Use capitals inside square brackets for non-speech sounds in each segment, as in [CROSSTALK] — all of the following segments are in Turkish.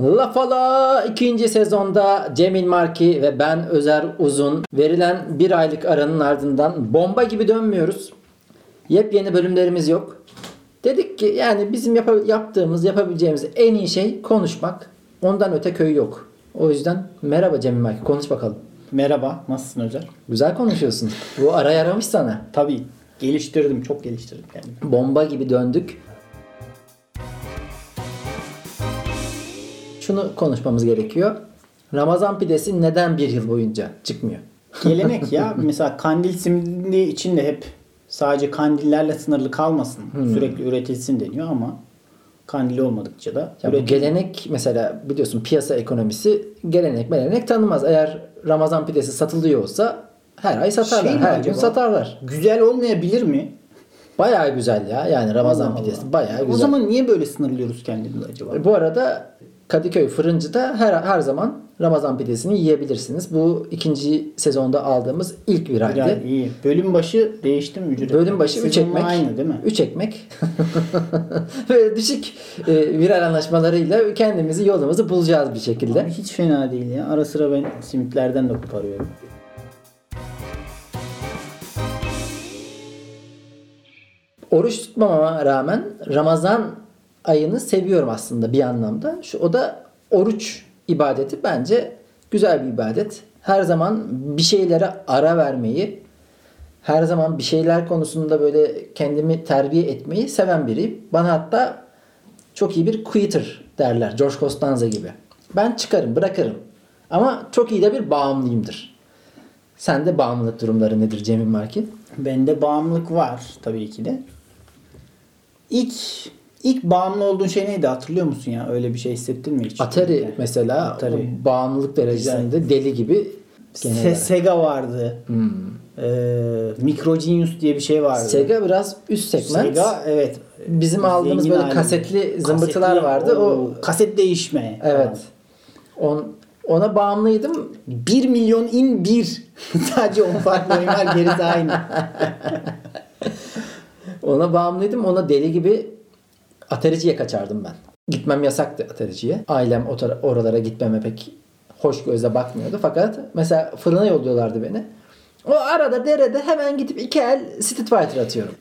Lafala ikinci sezonda Cemil Marki ve ben Özer Uzun verilen bir aylık aranın ardından bomba gibi dönmüyoruz. Yepyeni bölümlerimiz yok. Dedik ki yani bizim yap- yaptığımız, yapabileceğimiz en iyi şey konuşmak. Ondan öte köy yok. O yüzden merhaba Cemil Marki konuş bakalım. Merhaba, nasılsın Özer? Güzel konuşuyorsun. Bu ara yaramış sana. Tabii, geliştirdim, çok geliştirdim kendimi. Bomba gibi döndük. Şunu konuşmamız gerekiyor. Ramazan pidesi neden bir yıl boyunca çıkmıyor? Gelenek ya, [LAUGHS] mesela kandil simidi için de hep sadece kandillerle sınırlı kalmasın, sürekli üretilsin deniyor ama kandil olmadıkça da Ya bu gelenek mesela biliyorsun piyasa ekonomisi gelenek gelenek tanımaz. Eğer Ramazan pidesi satılıyor olsa her ay satarlar. Şey her gün satarlar. güzel olmayabilir mi? Bayağı güzel ya. Yani Ramazan Allah pidesi Allah. bayağı güzel. O zaman niye böyle sınırlıyoruz kendimizi acaba? Bu arada Kadıköy Fırıncı'da her, her zaman Ramazan pidesini yiyebilirsiniz. Bu ikinci sezonda aldığımız ilk viraldi. Yani iyi. Bölüm başı değişti mi ücret? Bölüm başı 3 Sezonla ekmek. aynı değil mi? 3 ekmek. [LAUGHS] Böyle düşük e, viral anlaşmalarıyla kendimizi yolumuzu bulacağız bir şekilde. Abi hiç fena değil ya. Ara sıra ben simitlerden de koparıyorum. Oruç tutmamama rağmen Ramazan ayını seviyorum aslında bir anlamda. Şu o da oruç ibadeti bence güzel bir ibadet. Her zaman bir şeylere ara vermeyi, her zaman bir şeyler konusunda böyle kendimi terbiye etmeyi seven biriyim. Bana hatta çok iyi bir quitter derler. George Costanza gibi. Ben çıkarım, bırakırım. Ama çok iyi de bir bağımlıyımdır. Sende bağımlılık durumları nedir Cemil Markin? Bende bağımlılık var tabii ki de. İlk ilk bağımlı olduğun şey neydi hatırlıyor musun ya? Öyle bir şey hissettin mi hiç? Atari Yani. mesela Atari. bağımlılık derecesinde deli gibi Se-. Sega vardı. Hmm. Ee, Micro Genius diye bir şey vardı. Sega biraz üst segment. Sega evet. Bizim aldığımız Zengin böyle hali. kasetli zımbırtılar Kasetli, vardı. O kaset değişme. evet. On, ona bağımlıydım. 1 milyon in 1. [LAUGHS] Sadece 10 farklı oyun var gerisi aynı. [LAUGHS] Ona bağımlıydım. Ona deli gibi Atari'ciye kaçardım ben. Gitmem yasaktı Atari'ciye. Ailem o tara- oralara gitmeme pek hoş gözle bakmıyordu. Fakat mesela fırına yolluyorlardı beni. O arada derede hemen gidip iki el Street Fighter atıyorum.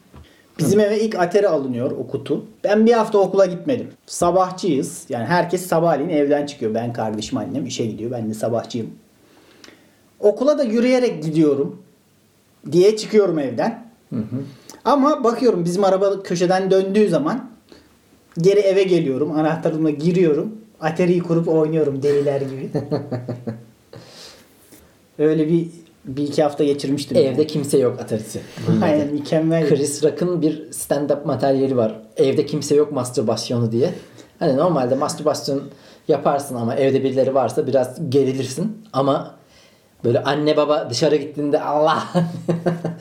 Bizim eve ilk Atari alınıyor o kutu. Ben bir hafta okula gitmedim. Sabahçıyız. Yani herkes sabahleyin evden çıkıyor. Ben kardeşim annem işe gidiyor. Ben de sabahçıyım. Okula da yürüyerek gidiyorum diye çıkıyorum evden. Ama bakıyorum bizim araba köşeden döndüğü zaman geri eve geliyorum. Anahtarımla giriyorum. Atari'yi kurup oynuyorum deliler gibi. [LAUGHS] Öyle bir bir iki hafta geçirmiştim. Evde yani. kimse yok Atari'si. [LAUGHS] Aynen mükemmel. Chris Rock'ın bir stand-up materyali var. Evde kimse yok mastürbasyonu diye. Hani normalde mastürbasyon yaparsın ama evde birileri varsa biraz gerilirsin. Ama böyle anne baba dışarı gittiğinde Allah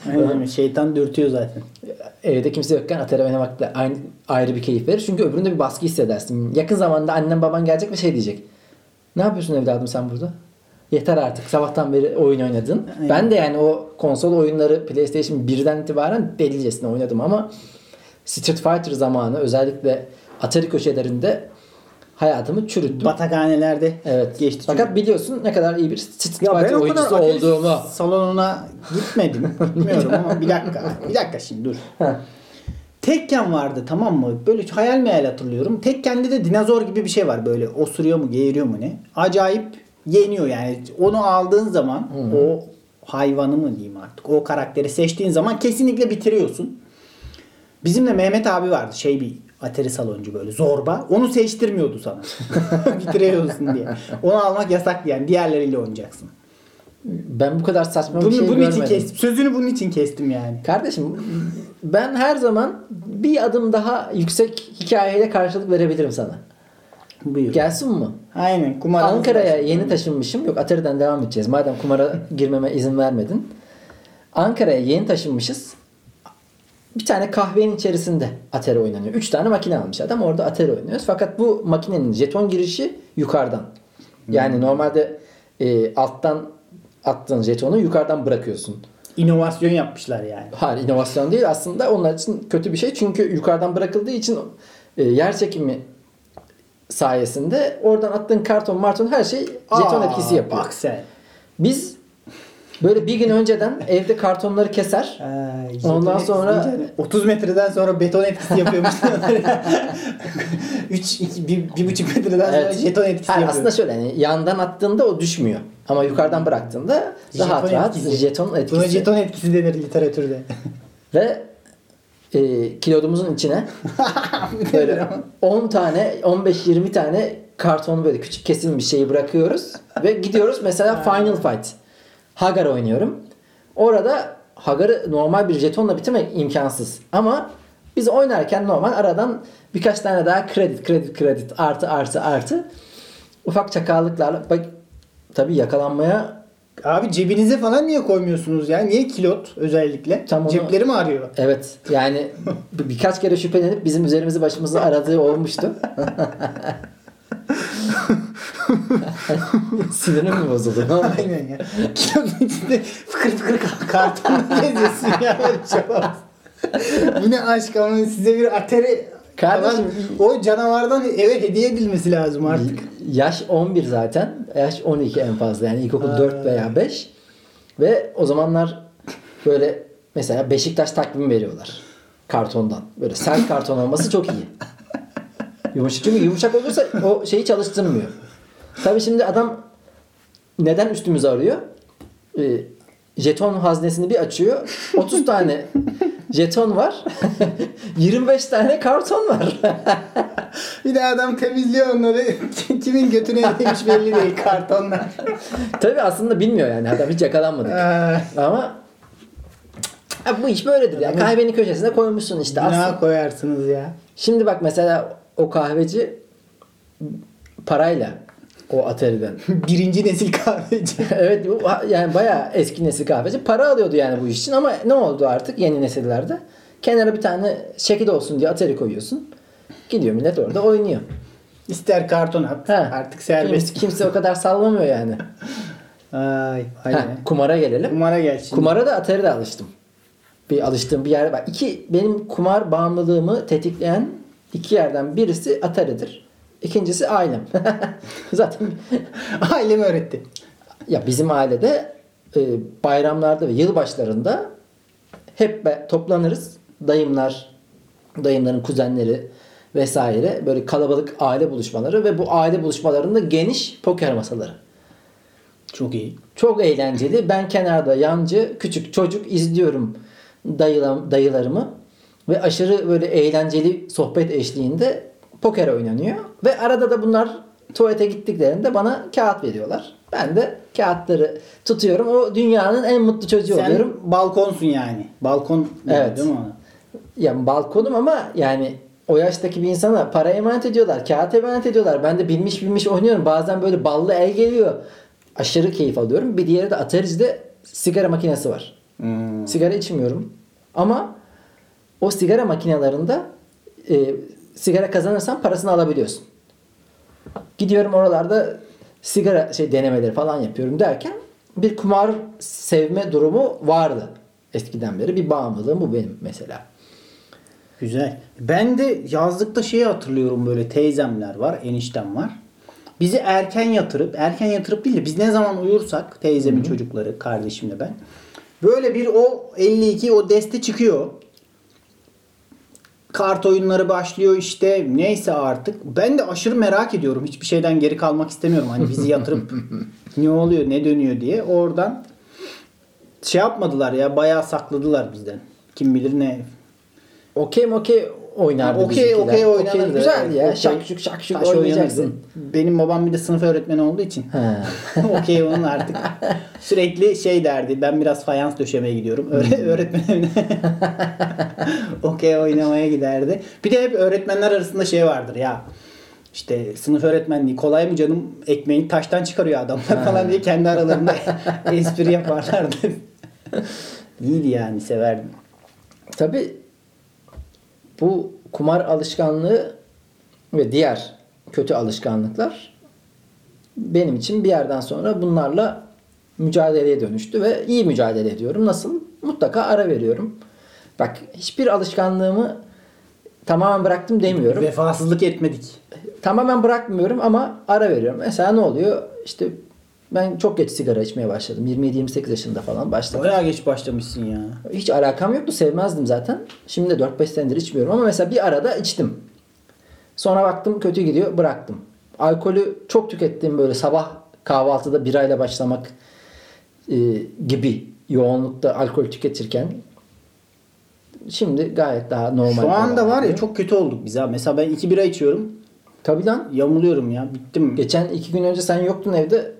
Aynen, şeytan dürtüyor zaten. evde kimse yokken Atari oynamak da aynı, ayrı bir keyif verir. Çünkü öbüründe bir baskı hissedersin. Yakın zamanda annen baban gelecek ve şey diyecek. Ne yapıyorsun evladım sen burada? Yeter artık. Sabahtan beri oyun oynadın. Aynen. Ben de yani o konsol oyunları PlayStation 1'den itibaren delicesine oynadım ama Street Fighter zamanı özellikle Atari köşelerinde hayatımı çürüttüm. Batakhanelerde evet. geçti. Fakat biliyorsun ne kadar iyi bir Street Ya Fighter oyuncusu olduğumu. salonuna gitmedim. [LAUGHS] Bilmiyorum ama bir dakika. Bir dakika şimdi dur. Tekken vardı tamam mı? Böyle hayal meyal hatırlıyorum. Tekken'de de dinozor gibi bir şey var böyle. Osuruyor mu, geğiriyor mu ne? Acayip yeniyor yani. Onu aldığın zaman o hayvanı mı diyeyim artık. O karakteri seçtiğin zaman kesinlikle bitiriyorsun. Bizim de Mehmet abi vardı. Şey bir Atari saloncu böyle zorba. Onu seçtirmiyordu sana. [LAUGHS] Bitiriyorsun diye. Onu almak yasak yani. Diğerleriyle oynayacaksın. Ben bu kadar saçma bir Bunu, şey bunun görmedim. için kestim. Sözünü bunun için kestim yani. Kardeşim ben her zaman bir adım daha yüksek hikayeyle karşılık verebilirim sana. Buyur. Gelsin mi? Aynen. Kumar Ankara'ya yeni taşınmışım. Yok Atari'den devam edeceğiz. Madem kumara girmeme izin vermedin. Ankara'ya yeni taşınmışız. Bir tane kahvenin içerisinde Atari oynanıyor. Üç tane makine almış adam. Orada Atari oynuyoruz. Fakat bu makinenin jeton girişi yukarıdan. Yani normalde e, alttan attığın jetonu yukarıdan bırakıyorsun. İnovasyon yapmışlar yani. Hayır inovasyon değil aslında onlar için kötü bir şey. Çünkü yukarıdan bırakıldığı için e, yer çekimi sayesinde oradan attığın karton marton her şey jeton Aa, etkisi yapıyor. Bak sen. Biz böyle bir gün önceden evde kartonları keser. Ee, Ondan sonra- etkisi deyince hani 30 metreden sonra beton etkisi yapıyormuş. [LAUGHS] 3 bir, bir buçuk metreden sonra Evet. jeton etkisi Hayır, yapıyor. aslında şöyle hani yandan attığında o düşmüyor. Ama yukarıdan bıraktığında rahat Jeton rahat etkisi. jeton etkisi. Buna jeton etkisi denir literatürde. Ve e, kilodumuzun içine [LAUGHS] böyle 10 tane 15-20 tane karton böyle küçük kesilmiş şeyi bırakıyoruz ve gidiyoruz mesela Final Fight. Hagar oynuyorum. Orada Hagar'ı normal bir jetonla bitirmek imkansız. Ama biz oynarken normal aradan birkaç tane daha kredi kredi kredi artı artı artı ufak çakallıklarla bak tabii yakalanmaya Abi cebinize falan niye koymuyorsunuz ya? Niye kilot özellikle? Tam onu- Cepleri mi arıyor? Evet yani bir- birkaç kere şüphelenip bizim üzerimizi başımızı aradığı olmuştu. [LAUGHS] Sinirim mi bozuldu? Aynen ya. Kilonun içinde fıkır fıkır kartonla geziyorsun ya. Bu ne aşk ama size bir atari Kardeşim- o canavardan eve hediye edilmesi lazım artık. Yaş 11 zaten. Yaş 12 en fazla yani ilkokul Ha. 4 veya 5. Ve o zamanlar böyle mesela Beşiktaş takvimi veriyorlar. Kartondan. Böyle sert karton olması çok iyi. Yumuşak çünkü yumuşak olursa o şeyi çalıştırmıyor. Tabii şimdi adam neden üstümüze arıyor? Ee, jeton haznesini bir açıyor. 30 tane jeton var. [LAUGHS] 25 tane karton var. [LAUGHS] Bir de adam temizliyor onları. Kimin götüne yemiş belli değil kartonlar. Tabii aslında bilmiyor yani adam hiç yakalanmadık. Aa, Ama bu iş böyledir ya. Kahvenin köşesine koymuşsun işte. Günah Aslında. koyarsınız ya. Şimdi bak mesela o kahveci parayla o Atari'den. [LAUGHS] Birinci nesil kahveci. [LAUGHS] evet yani bayağı eski nesil kahveci. Para alıyordu yani bu iş için ama ne oldu artık yeni nesillerde? Kenara bir tane şekil olsun diye Atari koyuyorsun. Gidiyor millet orada oynuyor. İster karton at. Ha. Artık serbest. Kimse, kimse o kadar sallamıyor yani. [LAUGHS] Ay, Ha, ay. kumara gelelim. Kumara gel şimdi. Kumara da Atari'de alıştım. Bir alıştığım bir yer var. İki benim kumar bağımlılığımı tetikleyen iki yerden birisi Atari'dir. İkincisi ailem. [LAUGHS] Zaten [LAUGHS] Ailem öğretti. ya bizim ailede e, bayramlarda ve yılbaşlarında hep be- toplanırız. Dayımlar, dayımların kuzenleri vesaire böyle kalabalık aile buluşmaları ve bu aile buluşmalarında geniş poker masaları. Çok iyi. Çok eğlenceli. Ben kenarda yancı küçük çocuk izliyorum dayılam, dayılarımı ve aşırı böyle eğlenceli sohbet eşliğinde poker oynanıyor ve arada da bunlar tuvalete gittiklerinde bana kağıt veriyorlar. Ben de kağıtları tutuyorum. O dünyanın en mutlu çocuğu Sen oluyorum. balkonsun yani. Balkon Evet. değil mi ona? Yani balkonum ama yani o yaştaki bir insana para emanet ediyorlar. Kağıt emanet ediyorlar. Ben de bilmiş bilmiş oynuyorum. Bazen böyle ballı el geliyor. Aşırı keyif alıyorum. Bir diğeri de Atari'de sigara makinesi var. Hmm. Sigara içmiyorum. Ama o sigara makinelerinde e, sigara kazanırsan parasını alabiliyorsun. Gidiyorum oralarda sigara şey denemeleri falan yapıyorum derken bir kumar sevme durumu vardı eskiden beri. Bir bağımlılığım bu benim mesela. Güzel. Ben de yazlıkta şeyi hatırlıyorum böyle teyzemler var, eniştem var. Bizi erken yatırıp, erken yatırıp değil de biz ne zaman uyursak teyzemin çocukları, kardeşimle ben. Böyle bir o 52 o deste çıkıyor. Kart oyunları başlıyor işte neyse artık. Ben de aşırı merak ediyorum. Hiçbir şeyden geri kalmak istemiyorum. Hani bizi yatırıp [LAUGHS] ne oluyor ne dönüyor diye. Oradan şey yapmadılar ya bayağı sakladılar bizden. Kim bilir ne Okey okey oynardı Okey okey oynanır. Okey güzeldi ya. Okey. Şakşuk şakşuk Taş oynayacaksın. oynanırdı. Benim babam bir de sınıf öğretmeni olduğu için. [LAUGHS] Okey onun artık. [LAUGHS] Sürekli şey derdi. Ben biraz fayans döşemeye gidiyorum. Öğre öğretmen evine. [LAUGHS] okey oynamaya giderdi. Bir de hep öğretmenler arasında şey vardır ya. İşte sınıf öğretmenliği kolay mı canım ekmeği taştan çıkarıyor adamlar falan diye kendi aralarında espri yaparlardı. İyiydi yani severdim. Tabi bu kumar alışkanlığı ve diğer kötü alışkanlıklar benim için bir yerden sonra bunlarla mücadeleye dönüştü ve iyi mücadele ediyorum. Nasıl? Mutlaka ara veriyorum. Bak hiçbir alışkanlığımı tamamen bıraktım demiyorum. Vefasızlık etmedik. Tamamen bırakmıyorum ama ara veriyorum. Mesela ne oluyor? İşte ben çok geç sigara içmeye başladım. 27-28 yaşında falan başladım. Bayağı geç başlamışsın ya. Hiç alakam yoktu. Sevmezdim zaten. Şimdi de 4-5 senedir içmiyorum ama mesela bir arada içtim. Sonra baktım kötü gidiyor. Bıraktım. Alkolü çok tükettiğim böyle sabah kahvaltıda birayla başlamak e, gibi yoğunlukta alkol tüketirken şimdi gayet daha normal. Şu anda var ya çok kötü olduk biz ha. Mesela ben iki bira içiyorum. Tabii lan. Yamuluyorum ya. Bittim. Geçen iki gün önce sen yoktun evde.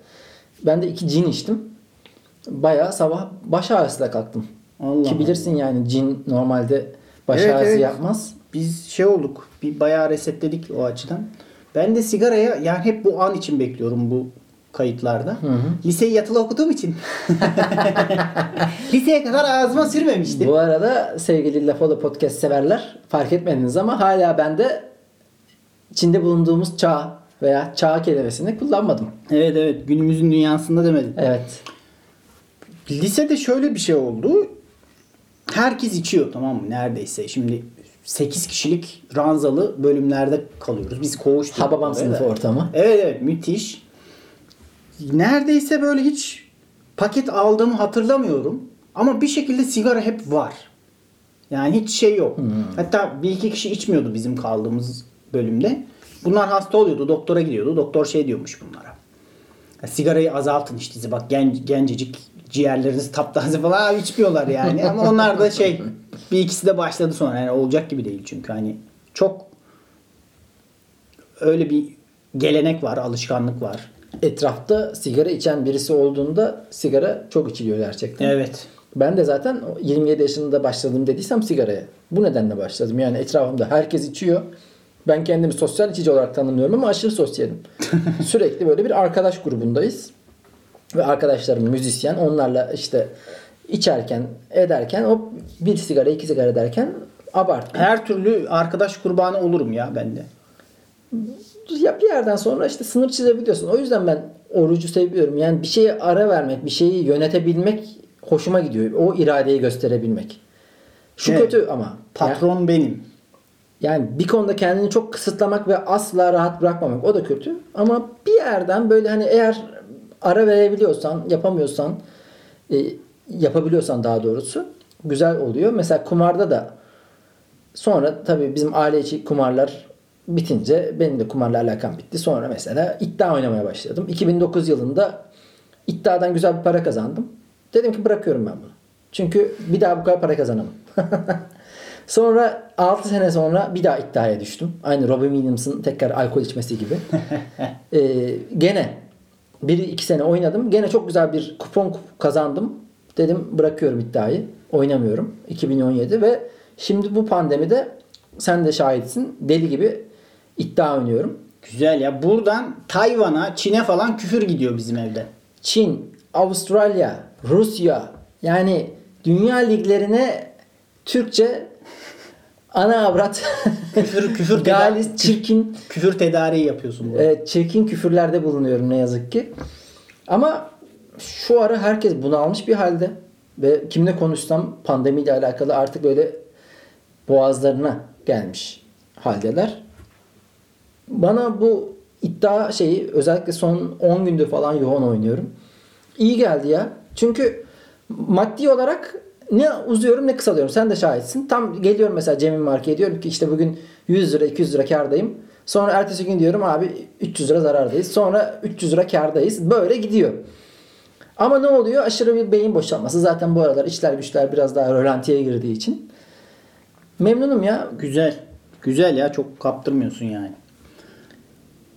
Ben de iki cin içtim. Bayağı sabah baş ağrısıyla kalktım. Allah Ki bilirsin yani cin normalde baş Evet, ağrısı evet. yapmaz. Biz şey olduk. Bir bayağı resetledik o açıdan. Ben de sigaraya yani hep bu an için bekliyorum bu kayıtlarda. Liseyi yatılı okuduğum için. [LAUGHS] Liseye kadar ağzıma sürmemiştim. Bu arada sevgili Lafolo Podcast severler fark etmediniz ama hala ben de içinde bulunduğumuz çağ veya çağ kelimesini kullanmadım. Evet evet günümüzün dünyasında demedim. Evet. Lisede şöyle bir şey oldu. Herkes içiyor tamam mı neredeyse. Şimdi 8 kişilik ranzalı bölümlerde kalıyoruz. Biz koğuştuk. Hababam sınıfı ortamı. Evet evet müthiş. Neredeyse böyle hiç paket aldığımı hatırlamıyorum. Ama bir şekilde sigara hep var. Yani hiç şey yok. Hatta bir iki kişi içmiyordu bizim kaldığımız bölümde. Bunlar hasta oluyordu. Doktora gidiyordu. Doktor şey diyormuş bunlara. "Ya sigarayı azaltın işte. Bak gen, gencecik ciğerleriniz taptaze falan içmiyorlar yani. Ama onlar da şey bir ikisi de başladı sonra. Yani olacak gibi değil çünkü hani çok öyle bir gelenek var, alışkanlık var. Etrafta sigara içen birisi olduğunda sigara çok içiliyor gerçekten. Evet. Ben de zaten o 27 yaşında başladım dediysem sigaraya. Bu nedenle başladım. Yani etrafımda herkes içiyor. Ben kendimi sosyal içici olarak tanımlıyorum ama aşırı sosyalim. [LAUGHS] Sürekli böyle bir arkadaş grubundayız. Ve arkadaşlarım müzisyen. Onlarla işte içerken ederken o bir sigara iki sigara derken abart. Her türlü arkadaş kurbanı olurum ya ben de. Ya bir yerden sonra işte sınır çizebiliyorsun. O yüzden ben orucu seviyorum. Yani bir şeye ara vermek, bir şeyi yönetebilmek hoşuma gidiyor. O iradeyi gösterebilmek. Şu Evet. kötü ama. Patron benim. Yani bir konuda kendini çok kısıtlamak ve asla rahat bırakmamak o da kötü. Ama bir yerden böyle hani eğer ara verebiliyorsan, yapamıyorsan, e, yapabiliyorsan daha doğrusu güzel oluyor. Mesela kumarda da sonra tabii bizim aile içi kumarlar bitince benim de kumarla alakam bitti. Sonra mesela iddia oynamaya başladım. 2009 yılında iddiadan güzel bir para kazandım. Dedim ki bırakıyorum ben bunu. Çünkü bir daha bu kadar para kazanamam. [LAUGHS] sonra 6 sene sonra bir daha iddiaya düştüm. Aynı Robin Williams'ın tekrar alkol içmesi gibi. [LAUGHS] Ee, gene bir iki sene oynadım. Gene çok güzel bir kupon kazandım. Dedim bırakıyorum iddiayı. Oynamıyorum. 2017 ve şimdi bu pandemide sen de şahitsin. Deli gibi iddia oynuyorum. Güzel ya. Buradan Tayvan'a, Çin'e falan küfür gidiyor bizim evden. Çin, Avustralya, Rusya yani dünya liglerine Türkçe ana avrat Küfür küfür galis çirkin küfür tedariği yapıyorsun burada. Evet, çirkin küfürlerde bulunuyorum ne yazık ki. Ama şu ara herkes bunalmış bir halde ve kimle konuşsam pandemiyle alakalı artık böyle boğazlarına gelmiş haldeler. Bana bu iddia şeyi özellikle son 10 gündür falan yoğun oynuyorum. İyi geldi ya. Çünkü maddi olarak ne uzuyorum ne kısalıyorum. Sen de şahitsin. Tam geliyorum mesela Cem'in markaya diyorum ki işte bugün 100 lira 200 lira kardayım. Sonra ertesi gün diyorum abi 300 lira zarardayız. Sonra 300 lira kardayız. Böyle gidiyor. Ama ne oluyor? Aşırı bir beyin boşalması. Zaten bu aralar işler güçler biraz daha rölantiye girdiği için. Memnunum ya. Güzel. Güzel ya çok kaptırmıyorsun yani.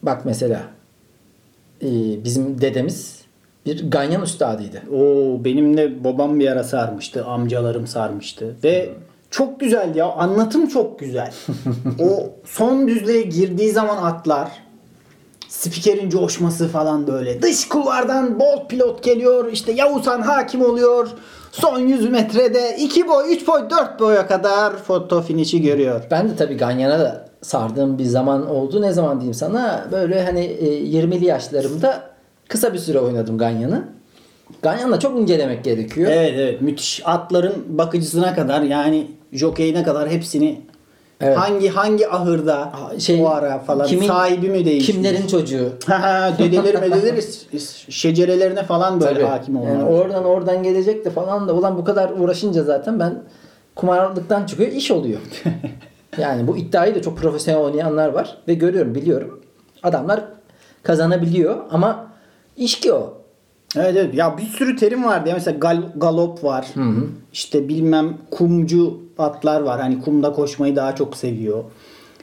Bak mesela e, bizim dedemiz bir ganyan üstadıydı. Oo benim de babam bir ara sarmıştı. Amcalarım sarmıştı. Ve çok güzel ya. Anlatım çok güzel. [LAUGHS] o son düzlüğe girdiği zaman atlar. Spikerin coşması falan böyle. Dış kulvardan Bolt pilot geliyor. İşte Yavuzhan hakim oluyor. Son 100 metrede 2 boy, 3 boy, 4 boya kadar foto finişi görüyor. Ben de tabii Ganyan'a da sardığım bir zaman oldu. Ne zaman diyeyim sana? Böyle hani e, 20'li yaşlarımda kısa bir süre oynadım Ganyan'ı. Ganyan'la çok incelemek gerekiyor. Evet evet müthiş. Atların bakıcısına kadar yani jokeyine kadar hepsini Evet. Hangi hangi ahırda Şey, o ara falan kimin- sahibi mi değişmiş? Kimlerin çocuğu? Dedeleri medeleri [LAUGHS] şecerelerine falan böyle Tabii. hakim olmalı. Yani oradan oradan gelecek de falan da ulan bu kadar uğraşınca zaten ben kumarlıktan çıkıyor iş oluyor. [LAUGHS] yani bu iddiayı da çok profesyonel oynayanlar var ve görüyorum biliyorum. Adamlar kazanabiliyor ama iş ki o. Evet evet. Ya bir sürü terim vardı ya. Mesela gal- galop var. İşte bilmem kumcu atlar var. Hani kumda koşmayı daha çok seviyor.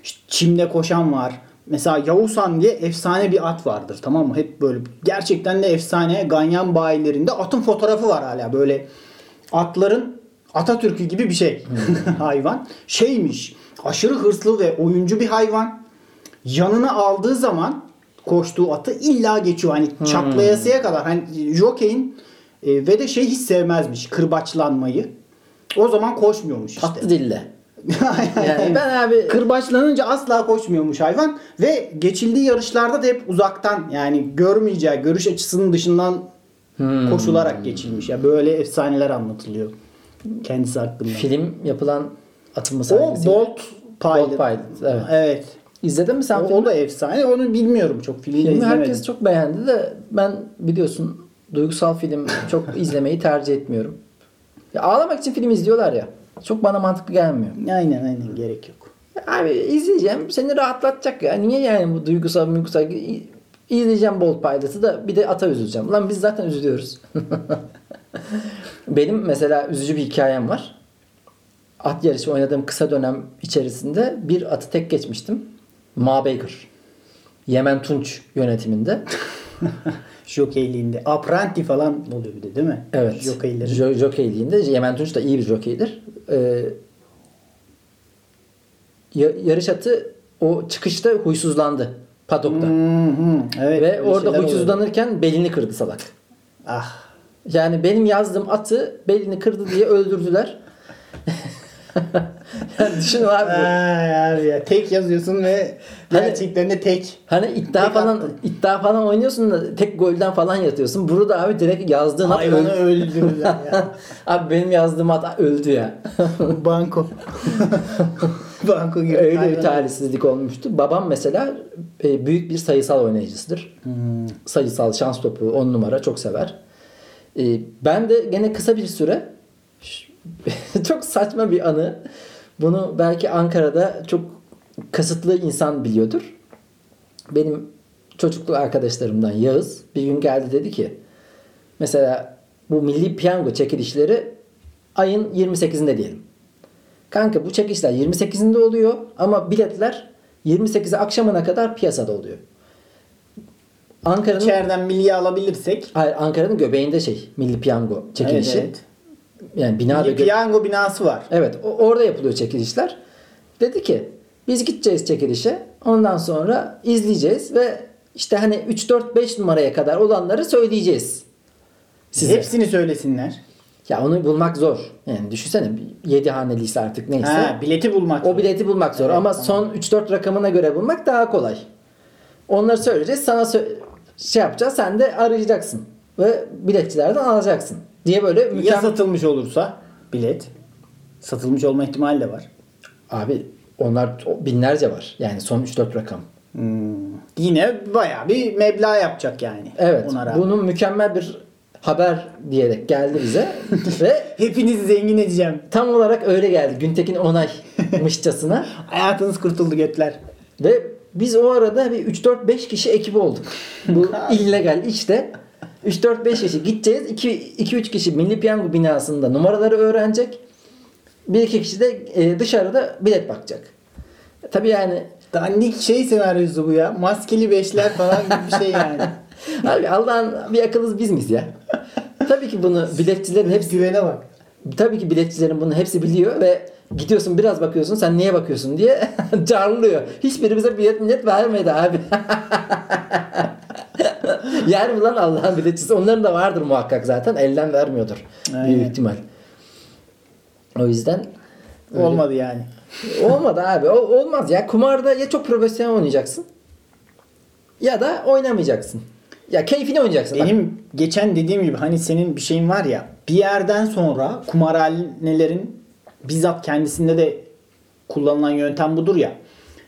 İşte çimde koşan var. Mesela Yavuzhan diye efsane bir at vardır. Tamam mı? Hep böyle gerçekten de efsane ganyan bayilerinde atın fotoğrafı var hala. Böyle atların Atatürk'ü gibi bir şey. [LAUGHS] hayvan. Şeymiş. Aşırı hırslı ve oyuncu bir hayvan. Yanına aldığı zaman koştuğu atı illa geçiyor. Hani çatlayasıya kadar. Hani jockey'in e, ve de şey hiç sevmezmiş. Kırbaçlanmayı. O zaman koşmuyormuş işte. Tatlı dille. [LAUGHS] Yani ben abi Kırbaçlanınca asla koşmuyormuş hayvan ve geçildiği yarışlarda da hep uzaktan yani görmeyeceği görüş açısının dışından Hmm. koşularak geçilmiş. Ya böyle efsaneler anlatılıyor kendisi hakkında. film yapılan atılma o. Bolt Pilot. Bolt Pilot, evet. Evet. İzledin mi sen O, filmi? o da efsane. Onu bilmiyorum çok. Filmi Filmi izlemedim. herkes çok beğendi de ben biliyorsun duygusal film çok [LAUGHS] izlemeyi tercih etmiyorum. Ya ağlamak için film izliyorlar ya. Çok bana mantıklı gelmiyor. Aynen aynen gerek yok. Abi izleyeceğim seni rahatlatacak ya. Niye yani bu duygusal duygusal izleyeceğim Bolt Pilot'ı da bir de ata üzüleceğim. Lan biz zaten üzülüyoruz. [LAUGHS] Benim mesela üzücü bir hikayem var. At yarışı oynadığım kısa dönem içerisinde bir atı tek geçmiştim. Ma Baker. Yemen Tunç yönetiminde. [LAUGHS] Jokeyliğinde. Apprenti falan oluyor bir de değil mi? Evet. Jokeylerin. Jo- jokeyliğinde Yemen Tunç da iyi bir jokeydir. Ee, ya- yarış atı o çıkışta huysuzlandı padokta. Hı hı. Evet. Ve orada şeyler oluyor. huysuzlanırken belini kırdı salak. Ah. Yani benim yazdığım atı belini kırdı diye öldürdüler. [LAUGHS] [LAUGHS] yani düşün abi. Ay abi ya. Tek yazıyorsun ve Hani- gerçekten de tek. Hani iddia Tek falan attın. iddia falan oynuyorsun da tek golden falan yatıyorsun. Burada abi direkt yazdığın at öldü. öldürdüler ya. [LAUGHS] Abi benim yazdığım at öldü ya. [LAUGHS] Banko. Banko gibi. Öyle bir hayvan. talihsizlik olmuştu. Babam mesela e, büyük bir sayısal oynayıcısıdır. Hmm. Sayısal şans topu 10 numara çok sever. E, ben de gene kısa bir süre [LAUGHS] çok saçma bir anı. Bunu belki Ankara'da çok kasıtlı insan biliyordur. Benim çocukluk arkadaşlarımdan Yağız bir gün geldi dedi ki mesela bu milli piyango çekilişleri ayın 28'inde diyelim. Kanka bu çekilişler 28'inde oluyor ama biletler 28'i akşamına kadar piyasada oluyor. Ankara'nın İçeriden milli alabilirsek. Hayır, Ankara'nın göbeğinde şey milli piyango çekilişi. Evet, Yani bina gö- piyango binası var. Evet orada yapılıyor çekilişler. Dedi ki biz gideceğiz çekilişe. Ondan sonra izleyeceğiz ve işte hani 3 4 5 numaraya kadar olanları söyleyeceğiz. Size. Hepsini söylesinler. Ya onu bulmak zor. Yani düşünsene 7 haneliyse artık neyse. Ha, bileti bulmak. O bileti bulmak zor Evet, ama son 3-4 rakamına göre bulmak daha kolay. Onları söyleyeceğiz. Sana sö- şey yapacağız. Sen de arayacaksın. Ve biletçilerden alacaksın. Diye böyle Ya mükemmel... satılmış olursa bilet. Satılmış olma ihtimali de var. Abi onlar binlerce var. Yani son 3-4 rakam. Hmm. Yine bayağı bir meblağ yapacak yani. Evet. Bunun mükemmel bir haber diyerek geldi bize. [LAUGHS] Ve Hepinizi zengin edeceğim. tam olarak öyle geldi. Güntekin onaymışçasına. [LAUGHS] Hayatınız kurtuldu götler. Ve biz o arada bir 3-4-5 kişi ekibi olduk. Bu [LAUGHS] illegal işte. 3-4-5 kişi gideceğiz. 2-3 kişi Milli Piyango binasında numaraları öğrenecek. Bir iki kişi de e, dışarıda bilet bakacak. Tabii yani Dandik şey senaryosu bu ya. Maskeli beşler falan gibi bir şey yani. [LAUGHS] abi Allah'ın bir akılız biz miyiz ya? Tabii ki bunu biletçilerin hepsi Güvene bak. tabii ki biletçilerin bunu hepsi biliyor ve gidiyorsun biraz bakıyorsun sen niye bakıyorsun diye [LAUGHS] carlıyor. Hiçbiri bize bilet millet vermedi abi. [LAUGHS] [LAUGHS] yani ulan Allah'ın biletçisi onların da vardır muhakkak zaten elden vermiyordur Aynen. büyük ihtimal. O yüzden öyle- Olmadı yani. [LAUGHS] olmadı abi. O, olmaz ya. Kumarda ya çok profesyonel oynayacaksın ya da oynamayacaksın. Ya keyfini oynayacaksın. Bak, Benim geçen dediğim gibi hani senin bir şeyin var ya bir yerden sonra kumarhanelerin bizzat kendisinde de kullanılan yöntem budur ya.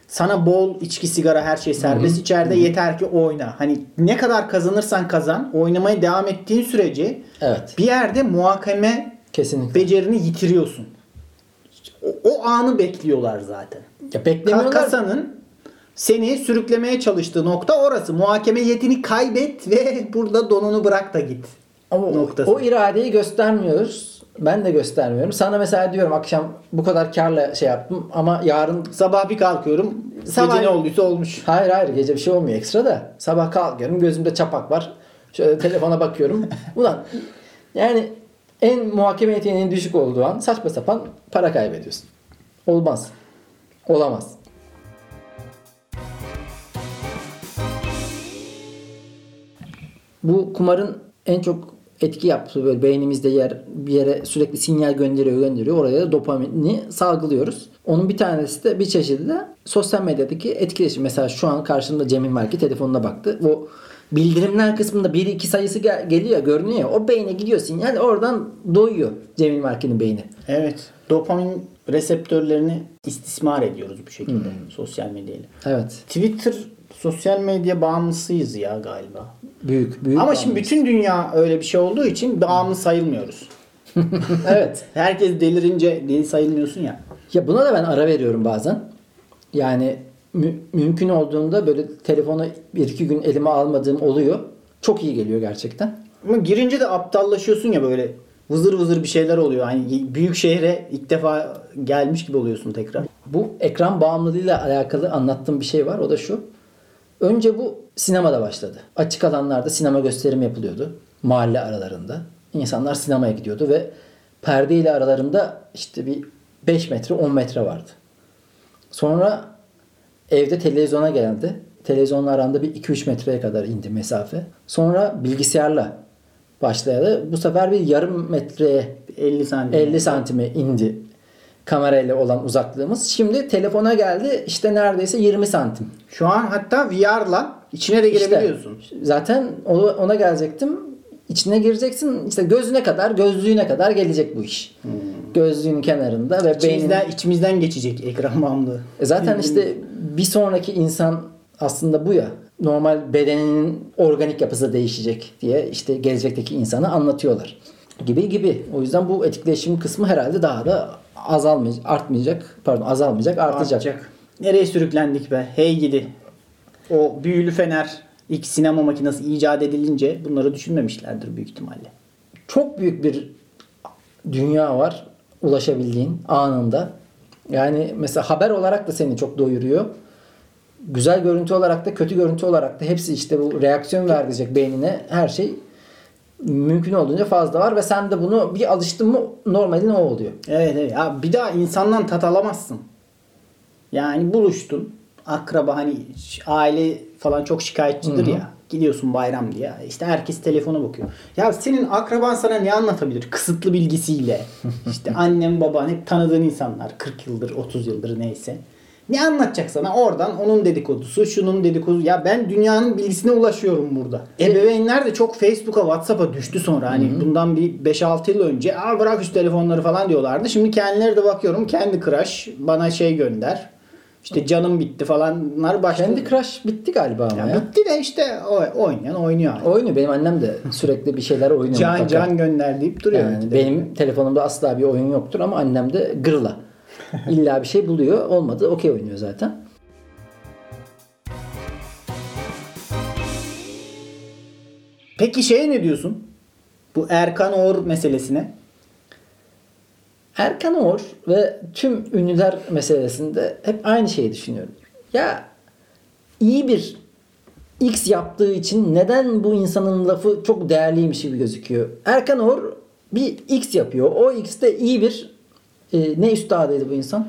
Sana bol içki, sigara her şey serbest içeride yeter ki oyna. Hani ne kadar kazanırsan kazan, oynamaya devam ettiğin sürece Evet. bir yerde muhakeme Kesinlikle. becerini yitiriyorsun. O, o anı bekliyorlar zaten. Ya beklemiyorlar. Kasanın seni sürüklemeye çalıştığı nokta orası. Muhakeme yetini kaybet ve [LAUGHS] burada donunu bırak da git. Ama o- o iradeyi göstermiyoruz. Ben de göstermiyorum. Sana mesela diyorum akşam bu kadar karla şey yaptım ama yarın Sabah bir kalkıyorum. Sabah- Gece ne olduysa olmuş. hayır hayır gece bir şey olmuyor ekstra da. Sabah kalkıyorum gözümde çapak var. Şöyle telefona bakıyorum. [LAUGHS] Ulan yani en muhakeme yeteneğinin düşük olduğu an saçma sapan para kaybediyorsun. Olmaz. Olamaz. Bu kumarın en çok etki yaptığı böyle beynimizde yer bir yere sürekli sinyal gönderiyor gönderiyor. Oraya da dopamini salgılıyoruz. Onun bir tanesi de bir çeşidi de sosyal medyadaki etkileşim. Mesela şu an karşımda Cemil var ki telefonuna baktı. O bildirimler kısmında 1-2 sayısı gel- geliyor görünüyor. O beyne gidiyor sinyal oradan doyuyor Cemil Marki'nin beyni. Evet. Dopamin reseptörlerini istismar ediyoruz bu şekilde sosyal medyayla. Evet. Twitter sosyal medya bağımlısıyız ya galiba. Büyük büyük. Ama şimdi bütün dünya öyle bir şey olduğu için bağımlı sayılmıyoruz. [LAUGHS] evet. Herkes delirince deli sayılmıyorsun ya. Ya buna da ben ara veriyorum bazen. Yani mü- mümkün olduğunda böyle telefonu bir iki gün elime almadığım oluyor. Çok iyi geliyor gerçekten. Ama girince de aptallaşıyorsun ya böyle vızır vızır bir şeyler oluyor. Hani büyük şehre ilk defa gelmiş gibi oluyorsun tekrar. Bu ekran bağımlılığıyla alakalı anlattığım bir şey var. O da şu. Önce bu sinemada başladı. Açık alanlarda sinema gösterimi yapılıyordu. Mahalle aralarında. İnsanlar sinemaya gidiyordu ve perde ile aralarında işte bir 5 metre 10 metre vardı. Sonra evde televizyona geldi. Televizyonla aranda bir 2-3 metreye kadar indi mesafe. Sonra bilgisayarla başladı. Bu sefer bir yarım metreye 50 santim. 50 santime indi kamerayla olan uzaklığımız. Şimdi telefona geldi işte neredeyse 20 santim. Şu an hatta VR'la içine de İşte girebiliyorsun. zaten ona, gelecektim. İçine gireceksin işte gözüne kadar gözlüğüne kadar gelecek bu iş. Gözlüğün kenarında ve beynin... İçimizden, içimizden geçecek ekran bağımlılığı. E Zaten işte bir sonraki insan aslında bu ya. Normal bedeninin organik yapısı değişecek diye işte gelecekteki insanı anlatıyorlar. Gibi gibi. O yüzden bu etkileşim kısmı herhalde daha da azalmayacak, artmayacak, pardon azalmayacak, artacak. Artacak. Nereye sürüklendik be? Hey gidi. O büyülü fener ilk sinema makinesi icat edilince bunları düşünmemişlerdir büyük ihtimalle. Çok büyük bir dünya var ulaşabildiğin anında. Yani mesela haber olarak da seni çok doyuruyor. Güzel görüntü olarak da kötü görüntü olarak da hepsi işte bu reaksiyon verecek beynine her şey mümkün olduğunca fazla var ve sen de bunu bir alıştın mı normalin o oluyor. Evet evet. Ya bir daha insandan tat alamazsın. Yani buluştun. Akraba hani aile falan çok şikayetçidir ya. Gidiyorsun bayram diye. İşte herkes telefona bakıyor. Ya senin akraban sana ne anlatabilir? Kısıtlı bilgisiyle. [LAUGHS] İşte annem baban hep tanıdığın insanlar. 40 yıldır 30 yıldır neyse. Ne anlatacak sana? Oradan onun dedikodusu, şunun dedikodusu. Ya ben dünyanın bilgisine ulaşıyorum burada. Ebeveynler de çok Facebook'a, WhatsApp'a düştü sonra. Hani bundan bir 5-6 yıl önce Aa bırak şu telefonları falan diyorlardı. Şimdi kendileri de bakıyorum kendi crush bana şey gönder. İşte canım bitti falanlar başladı. Kendi Crush bitti galiba ama Ya ya. bitti de işte o- oynayan oynuyor. artık. Oynuyor. Benim annem de sürekli bir şeyler oynuyor. Can mutlaka. can gönder deyip duruyor. Yani benim telefonumda asla bir oyun yoktur ama annem de gırla. [LAUGHS] İlla bir şey buluyor. Olmadı okey oynuyor zaten. Peki şey ne diyorsun? Bu Erkan Oğur meselesine. Erkan Oğur ve tüm ünlüler meselesinde hep aynı şeyi düşünüyorum. Ya iyi bir X yaptığı için neden bu insanın lafı çok değerliymiş gibi gözüküyor? Erkan Oğur bir X yapıyor. O X de iyi bir e, ne üstadıydı bu insan?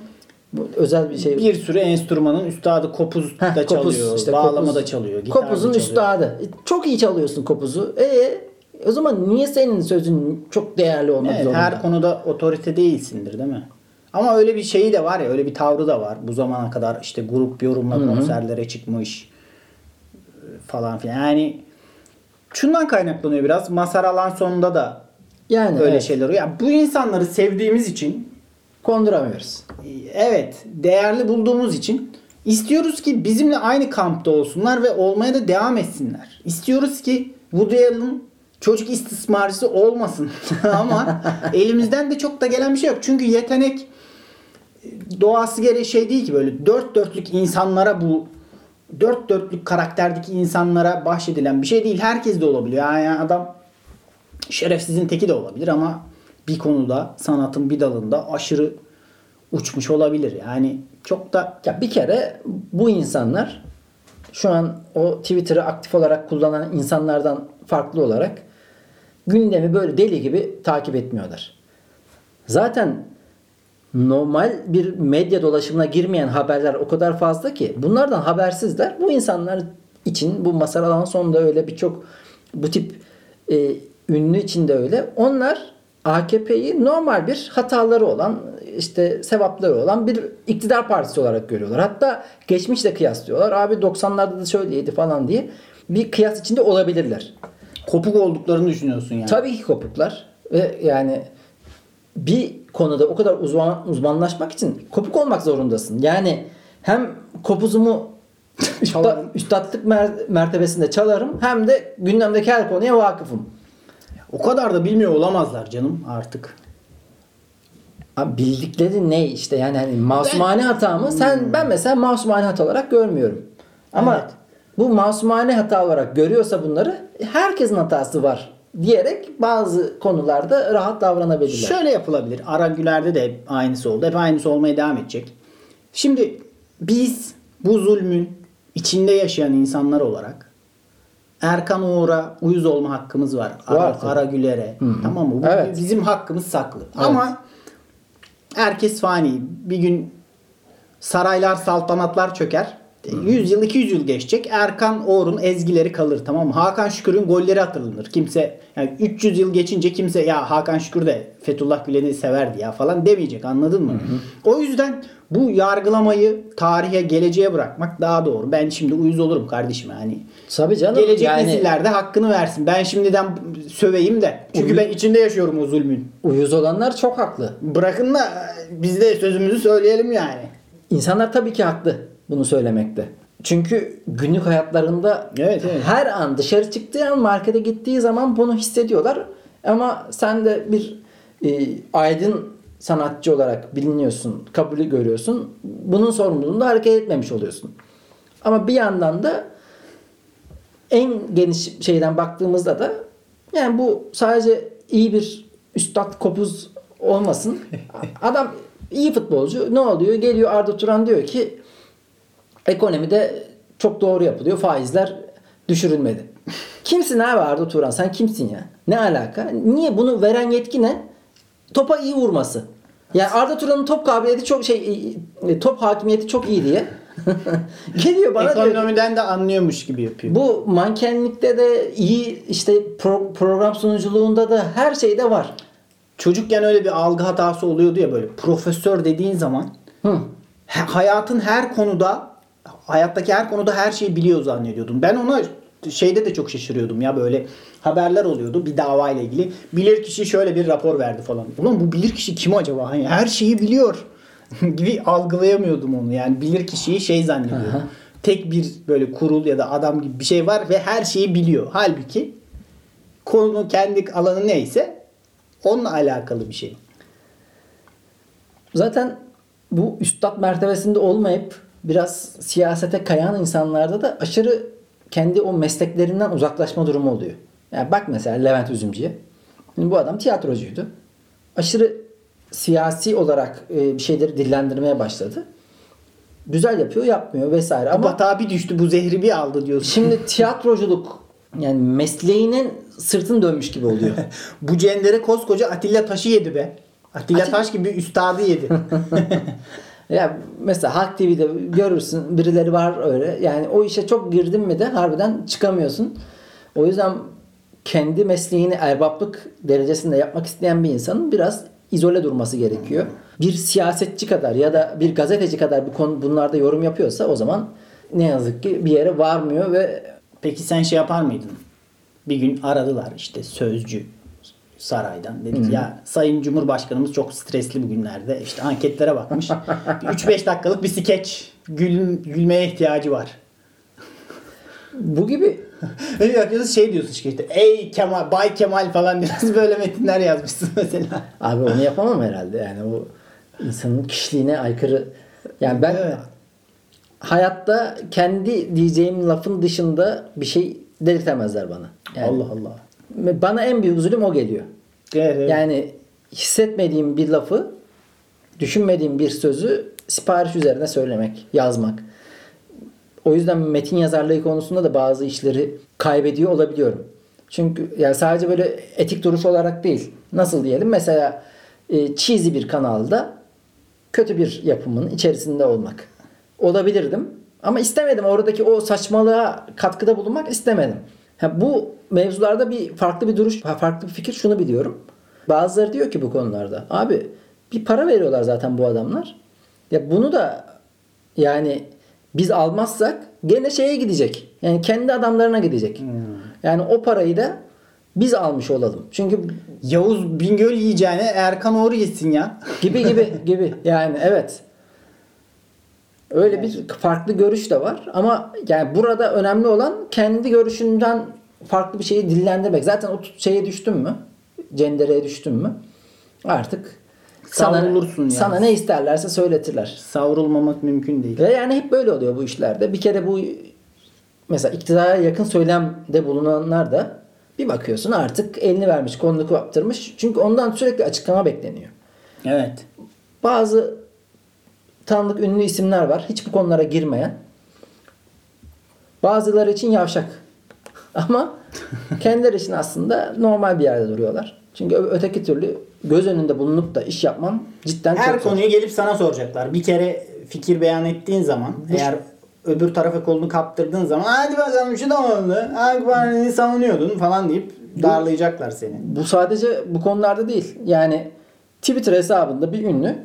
Bu özel bir şey. Bir sürü enstrümanın üstadı kopuz da Heh, kopuz, çalıyor, işte bağlama kopuz. da çalıyor, gitar da Kopuzun çalıyor. üstadı. E, Çok iyi çalıyorsun kopuzu. E o zaman niye senin sözün çok değerli olmak Evet, zorunda? her konuda otorite değilsindir değil mi? Ama öyle bir şeyi de var ya, öyle bir tavrı da var. Bu zamana kadar işte grup yorumla konserlere çıkmış e, falan filan. Yani şundan kaynaklanıyor biraz. Mazhar Alan sonunda da yani öyle evet. şeyler oluyor. Ya bu insanları sevdiğimiz için konduramıyoruz. Evet, değerli bulduğumuz için istiyoruz ki bizimle aynı kampta olsunlar ve olmaya da devam etsinler. İstiyoruz ki Woody Allen çocuk istismarcısı olmasın. [LAUGHS] Ama elimizden de çok da gelen bir şey yok. Çünkü yetenek doğası gereği şey değil ki böyle dört dörtlük insanlara bu dört dörtlük karakterdeki insanlara bahşedilen bir şey değil. Herkes de olabiliyor. Yani adam şerefsizin teki de olabilir ama bir konuda sanatın bir dalında aşırı uçmuş olabilir. Yani çok da Ya bir kere bu insanlar şu an o Twitter'ı aktif olarak kullanan insanlardan farklı olarak gündemi böyle deli gibi takip etmiyorlar. Zaten normal bir medya dolaşımına girmeyen haberler o kadar fazla ki bunlardan habersizler. Bu insanlar için bu Masar Alan sonunda öyle birçok bu tip e, ünlü için de öyle. Onlar AKP'yi normal bir hataları olan işte sevapları olan bir iktidar partisi olarak görüyorlar. Hatta geçmişle kıyaslıyorlar. Abi 90'larda da şöyleydi falan diye bir kıyas içinde olabilirler. kopuk olduklarını düşünüyorsun yani. Tabii ki kopuklar ve yani bir konuda o kadar uzman, uzmanlaşmak için kopuk olmak zorundasın. Yani hem kopuzumu [LAUGHS] üsta, Çalarım. üstadlık mer- mertebesinde çalarım hem de gündemdeki her konuya vakıfım. O kadar da bilmiyor olamazlar canım artık. Abi bildikleri ne işte yani hani masumane hata mı? Sen ben mesela masumane hata olarak görmüyorum. Ama Evet. bu masumane hata olarak görüyorsa bunları herkesin hatası var diyerek bazı konularda rahat davranabilirler. Şöyle yapılabilir. Ara Güler'de de hep aynısı oldu. Hep aynısı olmaya devam edecek. Şimdi biz bu zulmün içinde yaşayan insanlar olarak Erkan Uğur'a uyuz olma hakkımız var. Ara, Var tabii. Ara Güler'e. Tamam mı? Bu Evet. bizim hakkımız saklı. Ama herkes fani. Bir gün saraylar, saltanatlar çöker. 100 yıl, 200 yıl geçecek. Erkan Oğur'un ezgileri kalır tamam mı? Hakan Şükür'ün golleri hatırlanır. Kimse yani 300 yıl geçince kimse ya Hakan Şükür de Fethullah Gülen'i severdi ya falan demeyecek anladın mı? O yüzden bu yargılamayı tarihe, geleceğe bırakmak daha doğru. Ben şimdi uyuz olurum kardeşim yani. Tabii canım. Gelecek yani nesiller de hakkını versin. Ben şimdiden söveyim de. Çünkü Uyuz- ben içinde yaşıyorum o zulmün. uyuz olanlar çok haklı. Bırakın da biz de sözümüzü söyleyelim yani. İnsanlar tabii ki haklı bunu söylemekte. Çünkü günlük hayatlarında Evet, evet. her an dışarı çıktığı an markete gittiği zaman bunu hissediyorlar. Ama sen de bir e, aydın sanatçı olarak biliniyorsun, kabulü görüyorsun. Bunun sorumluluğunda hareket etmemiş oluyorsun. Ama bir yandan da en geniş şeyden baktığımızda da yani bu sadece iyi bir üstad kopuz olmasın. [LAUGHS] Adam iyi futbolcu. Ne oluyor? Geliyor Arda Turan diyor ki ekonomide çok doğru yapılıyor. Faizler düşürülmedi. [LAUGHS] Kimsin abi Arda Turan? Sen kimsin ya? Ne alaka? Niye bunu veren yetki ne? Topa iyi vurması. Yani Arda Turan'ın top kabiliyeti çok şey e, top hakimiyeti çok iyi diye. [LAUGHS] Geliyor bana diyor Ekonomiden de anlıyormuş gibi yapıyor. bu mankenlikte de iyi işte pro- program sunuculuğunda da her şeyde var. Çocukken öyle bir algı hatası oluyordu ya böyle profesör dediğin zaman Hı. hayatın her konuda hayattaki her konuda her şeyi biliyor zannediyordum. Ben ona şeyde de çok şaşırıyordum ya böyle haberler oluyordu bir dava ile ilgili. Bilir kişi şöyle bir rapor verdi falan. Ulan bu bilir kişi kim acaba? Hani her şeyi biliyor [LAUGHS] gibi algılayamıyordum onu. Yani bilir kişiyi şey zannediyordum. Tek bir böyle kurul ya da adam gibi bir şey var ve her şeyi biliyor. Halbuki konu kendi alanı neyse onunla alakalı bir şey. Zaten bu üstad mertebesinde olmayıp biraz siyasete kayan insanlarda da aşırı kendi o mesleklerinden uzaklaşma durumu oluyor. Yani bak mesela Levent Üzümcü'ye. Şimdi bu adam tiyatrocuydu. Aşırı siyasi olarak e, bir şeyleri dillendirmeye başladı. Güzel yapıyor, yapmıyor vesaire ama Batağa bir düştü bu zehri bir aldı diyorsun. şimdi tiyatroculuk yani mesleğinin sırtını dönmüş gibi oluyor. [LAUGHS] Bu cendere koskoca Atilla Taş'ı yedi be. Atilla Atil- Taş gibi bir üstadı yedi. [LAUGHS] Ya mesela Halk TV'de görürsün birileri var öyle. Yani o işe çok girdin mi de harbiden çıkamıyorsun. O yüzden kendi mesleğini erbaplık derecesinde yapmak isteyen bir insanın biraz izole durması gerekiyor. Bir siyasetçi kadar ya da bir gazeteci kadar bu konu bunlarda yorum yapıyorsa o zaman ne yazık ki bir yere varmıyor ve Peki sen şey yapar mıydın? Bir gün aradılar işte sözcü saraydan. Dedi ki ya Sayın Cumhurbaşkanımız çok stresli bugünlerde. İşte anketlere bakmış. 3-5 dakikalık bir skeç. Gül, gülmeye ihtiyacı var. Bu gibi [LAUGHS] bakıyorsun şey diyorsun işte ey Kemal, Bay Kemal falan diyorsun böyle metinler yazmışsın mesela. abi onu yapamam herhalde yani o insanın kişiliğine aykırı. Yani ben Evet. hayatta kendi diyeceğim lafın dışında bir şey delirtemezler bana. Yani Allah Allah. Bana en büyük zulüm o geliyor. Evet, evet. Yani hissetmediğim bir lafı, düşünmediğim bir sözü sipariş üzerine söylemek, yazmak. O yüzden metin yazarlığı konusunda da bazı işleri kaybediyor olabiliyorum. Çünkü yani sadece böyle etik duruş olarak değil. Nasıl diyelim? Mesela e, cheesy bir kanalda kötü bir yapımın içerisinde olmak. Olabilirdim. Ama istemedim. Oradaki o saçmalığa katkıda bulunmak istemedim. Ha, bu mevzularda bir farklı bir duruş, farklı bir fikir şunu biliyorum. Bazıları diyor ki bu konularda. Abi bir para veriyorlar zaten bu adamlar. Ya bunu da yani biz almazsak gene şeye gidecek. Yani kendi adamlarına gidecek. Yani o parayı da biz almış olalım. Çünkü Yavuz Bingöl yiyeceğine Erkan Oğur yesin ya. gibi gibi gibi yani evet. Öyle bir farklı görüş de var ama yani burada önemli olan kendi görüşünden farklı bir şeyi dillendirmek. Zaten o şeye düştün mü? Cendereye düştün mü? Artık sana, Savrulursun yani. sana ne isterlerse söyletirler. Savrulmamak mümkün değil. Ve yani hep böyle oluyor bu işlerde. Bir kere bu mesela iktidara yakın söylemde bulunanlar da bir bakıyorsun artık elini vermiş, kolunu kaptırmış. Çünkü ondan sürekli açıklama bekleniyor. Evet. Bazı tanıdık ünlü isimler var. Hiç bu konulara girmeyen. Bazıları için yavşak. [LAUGHS] Ama kendileri için aslında normal bir yerde duruyorlar. Çünkü öteki türlü göz önünde bulunup da iş yapman cidden Her çok zor. konuyu gelip sana soracaklar. Bir kere fikir beyan ettiğin zaman eğer öbür tarafa kolunu kaptırdığın zaman hadi bakalım şu da oldu. Hangi parayı savunuyordun falan deyip darlayacaklar seni. Bu sadece bu konularda değil. Yani Twitter hesabında bir ünlü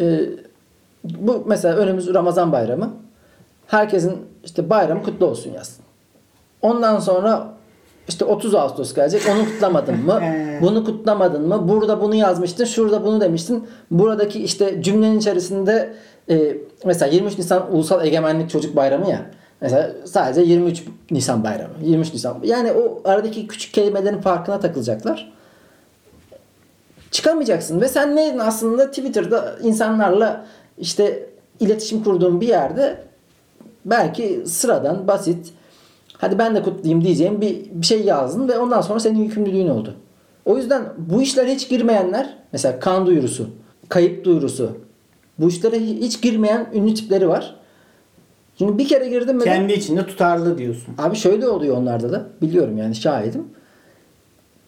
e, bu mesela önümüz Ramazan bayramı. Herkesin işte bayramı kutlu olsun yazsın. Ondan sonra işte 30 Ağustos gelecek. Onu kutlamadın mı? [LAUGHS] Bunu kutlamadın mı? Burada bunu yazmıştın. Şurada bunu demiştin. Buradaki işte cümlenin içerisinde e, mesela 23 Nisan Ulusal Egemenlik Çocuk Bayramı ya. Mesela sadece 23 Nisan bayramı. 23 Nisan. Yani o aradaki küçük kelimelerin farkına takılacaklar. Çıkamayacaksın ve sen ne aslında Twitter'da insanlarla işte iletişim kurduğun bir yerde belki sıradan basit hadi ben de kutlayayım diyeceğim bir, bir şey yazdın ve ondan sonra senin yükümlülüğün oldu. O yüzden bu işlere hiç girmeyenler mesela kan duyurusu, kayıp duyurusu bu işlere hiç girmeyen ünlü tipleri var. Şimdi bir kere girdim mi de- Kendi içinde tutarlı diyorsun. Abi şöyle oluyor onlarda da. Biliyorum yani şahidim.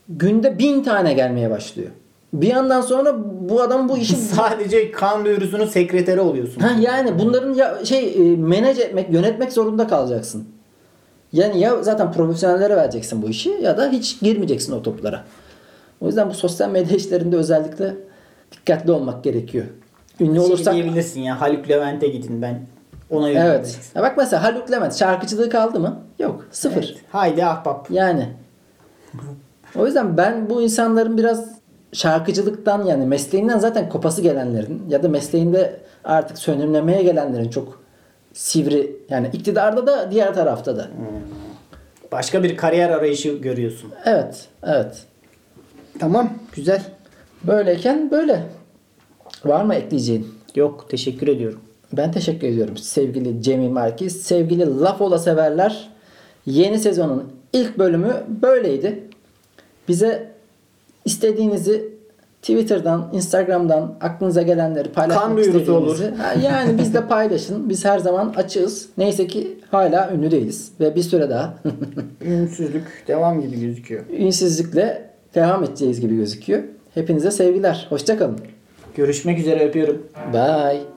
Günde bin tane gelmeye başlıyor. Bir yandan sonra bu adam bu işi [LAUGHS] Sadece kan duyurusunun sekreteri oluyorsun. ha yani bunların ya şey e, manage etmek, yönetmek zorunda kalacaksın. Yani ya zaten profesyonellere vereceksin bu işi ya da hiç girmeyeceksin o toplara. O yüzden bu sosyal medya işlerinde özellikle dikkatli olmak gerekiyor. Ünlü Şey olursak diyebilirsin ya Haluk Levent'e gidin ben ona Evet. yöneleceğim. Ya bak mesela Haluk Levent şarkıcılığı kaldı mı? Yok. Sıfır. Evet. Haydi ahbap. Yani. O yüzden ben bu insanların biraz şarkıcılıktan yani mesleğinden zaten kopası gelenlerin ya da mesleğinde artık sönümlemeye gelenlerin çok sivri yani iktidarda da diğer tarafta da. Başka bir kariyer arayışı görüyorsun. Evet, evet. Tamam güzel. Böyleyken böyle. Var mı ekleyeceğin? Yok teşekkür ediyorum. Ben teşekkür ediyorum sevgili Cemil Markiz. Sevgili Laf Ola severler. Yeni sezonun ilk bölümü böyleydi. Bize istediğinizi Twitter'dan, Instagram'dan aklınıza gelenleri paylaşmak Kan duyurusu olur. Yani bizle paylaşın. Biz her zaman açığız. Neyse ki hala ünlü değiliz. Ve bir süre daha [LAUGHS] Ünsüzlük devam gibi gözüküyor. ünsüzlükle devam edeceğiz gibi gözüküyor. Hepinize sevgiler. Hoşçakalın. Görüşmek üzere öpüyorum. Bye.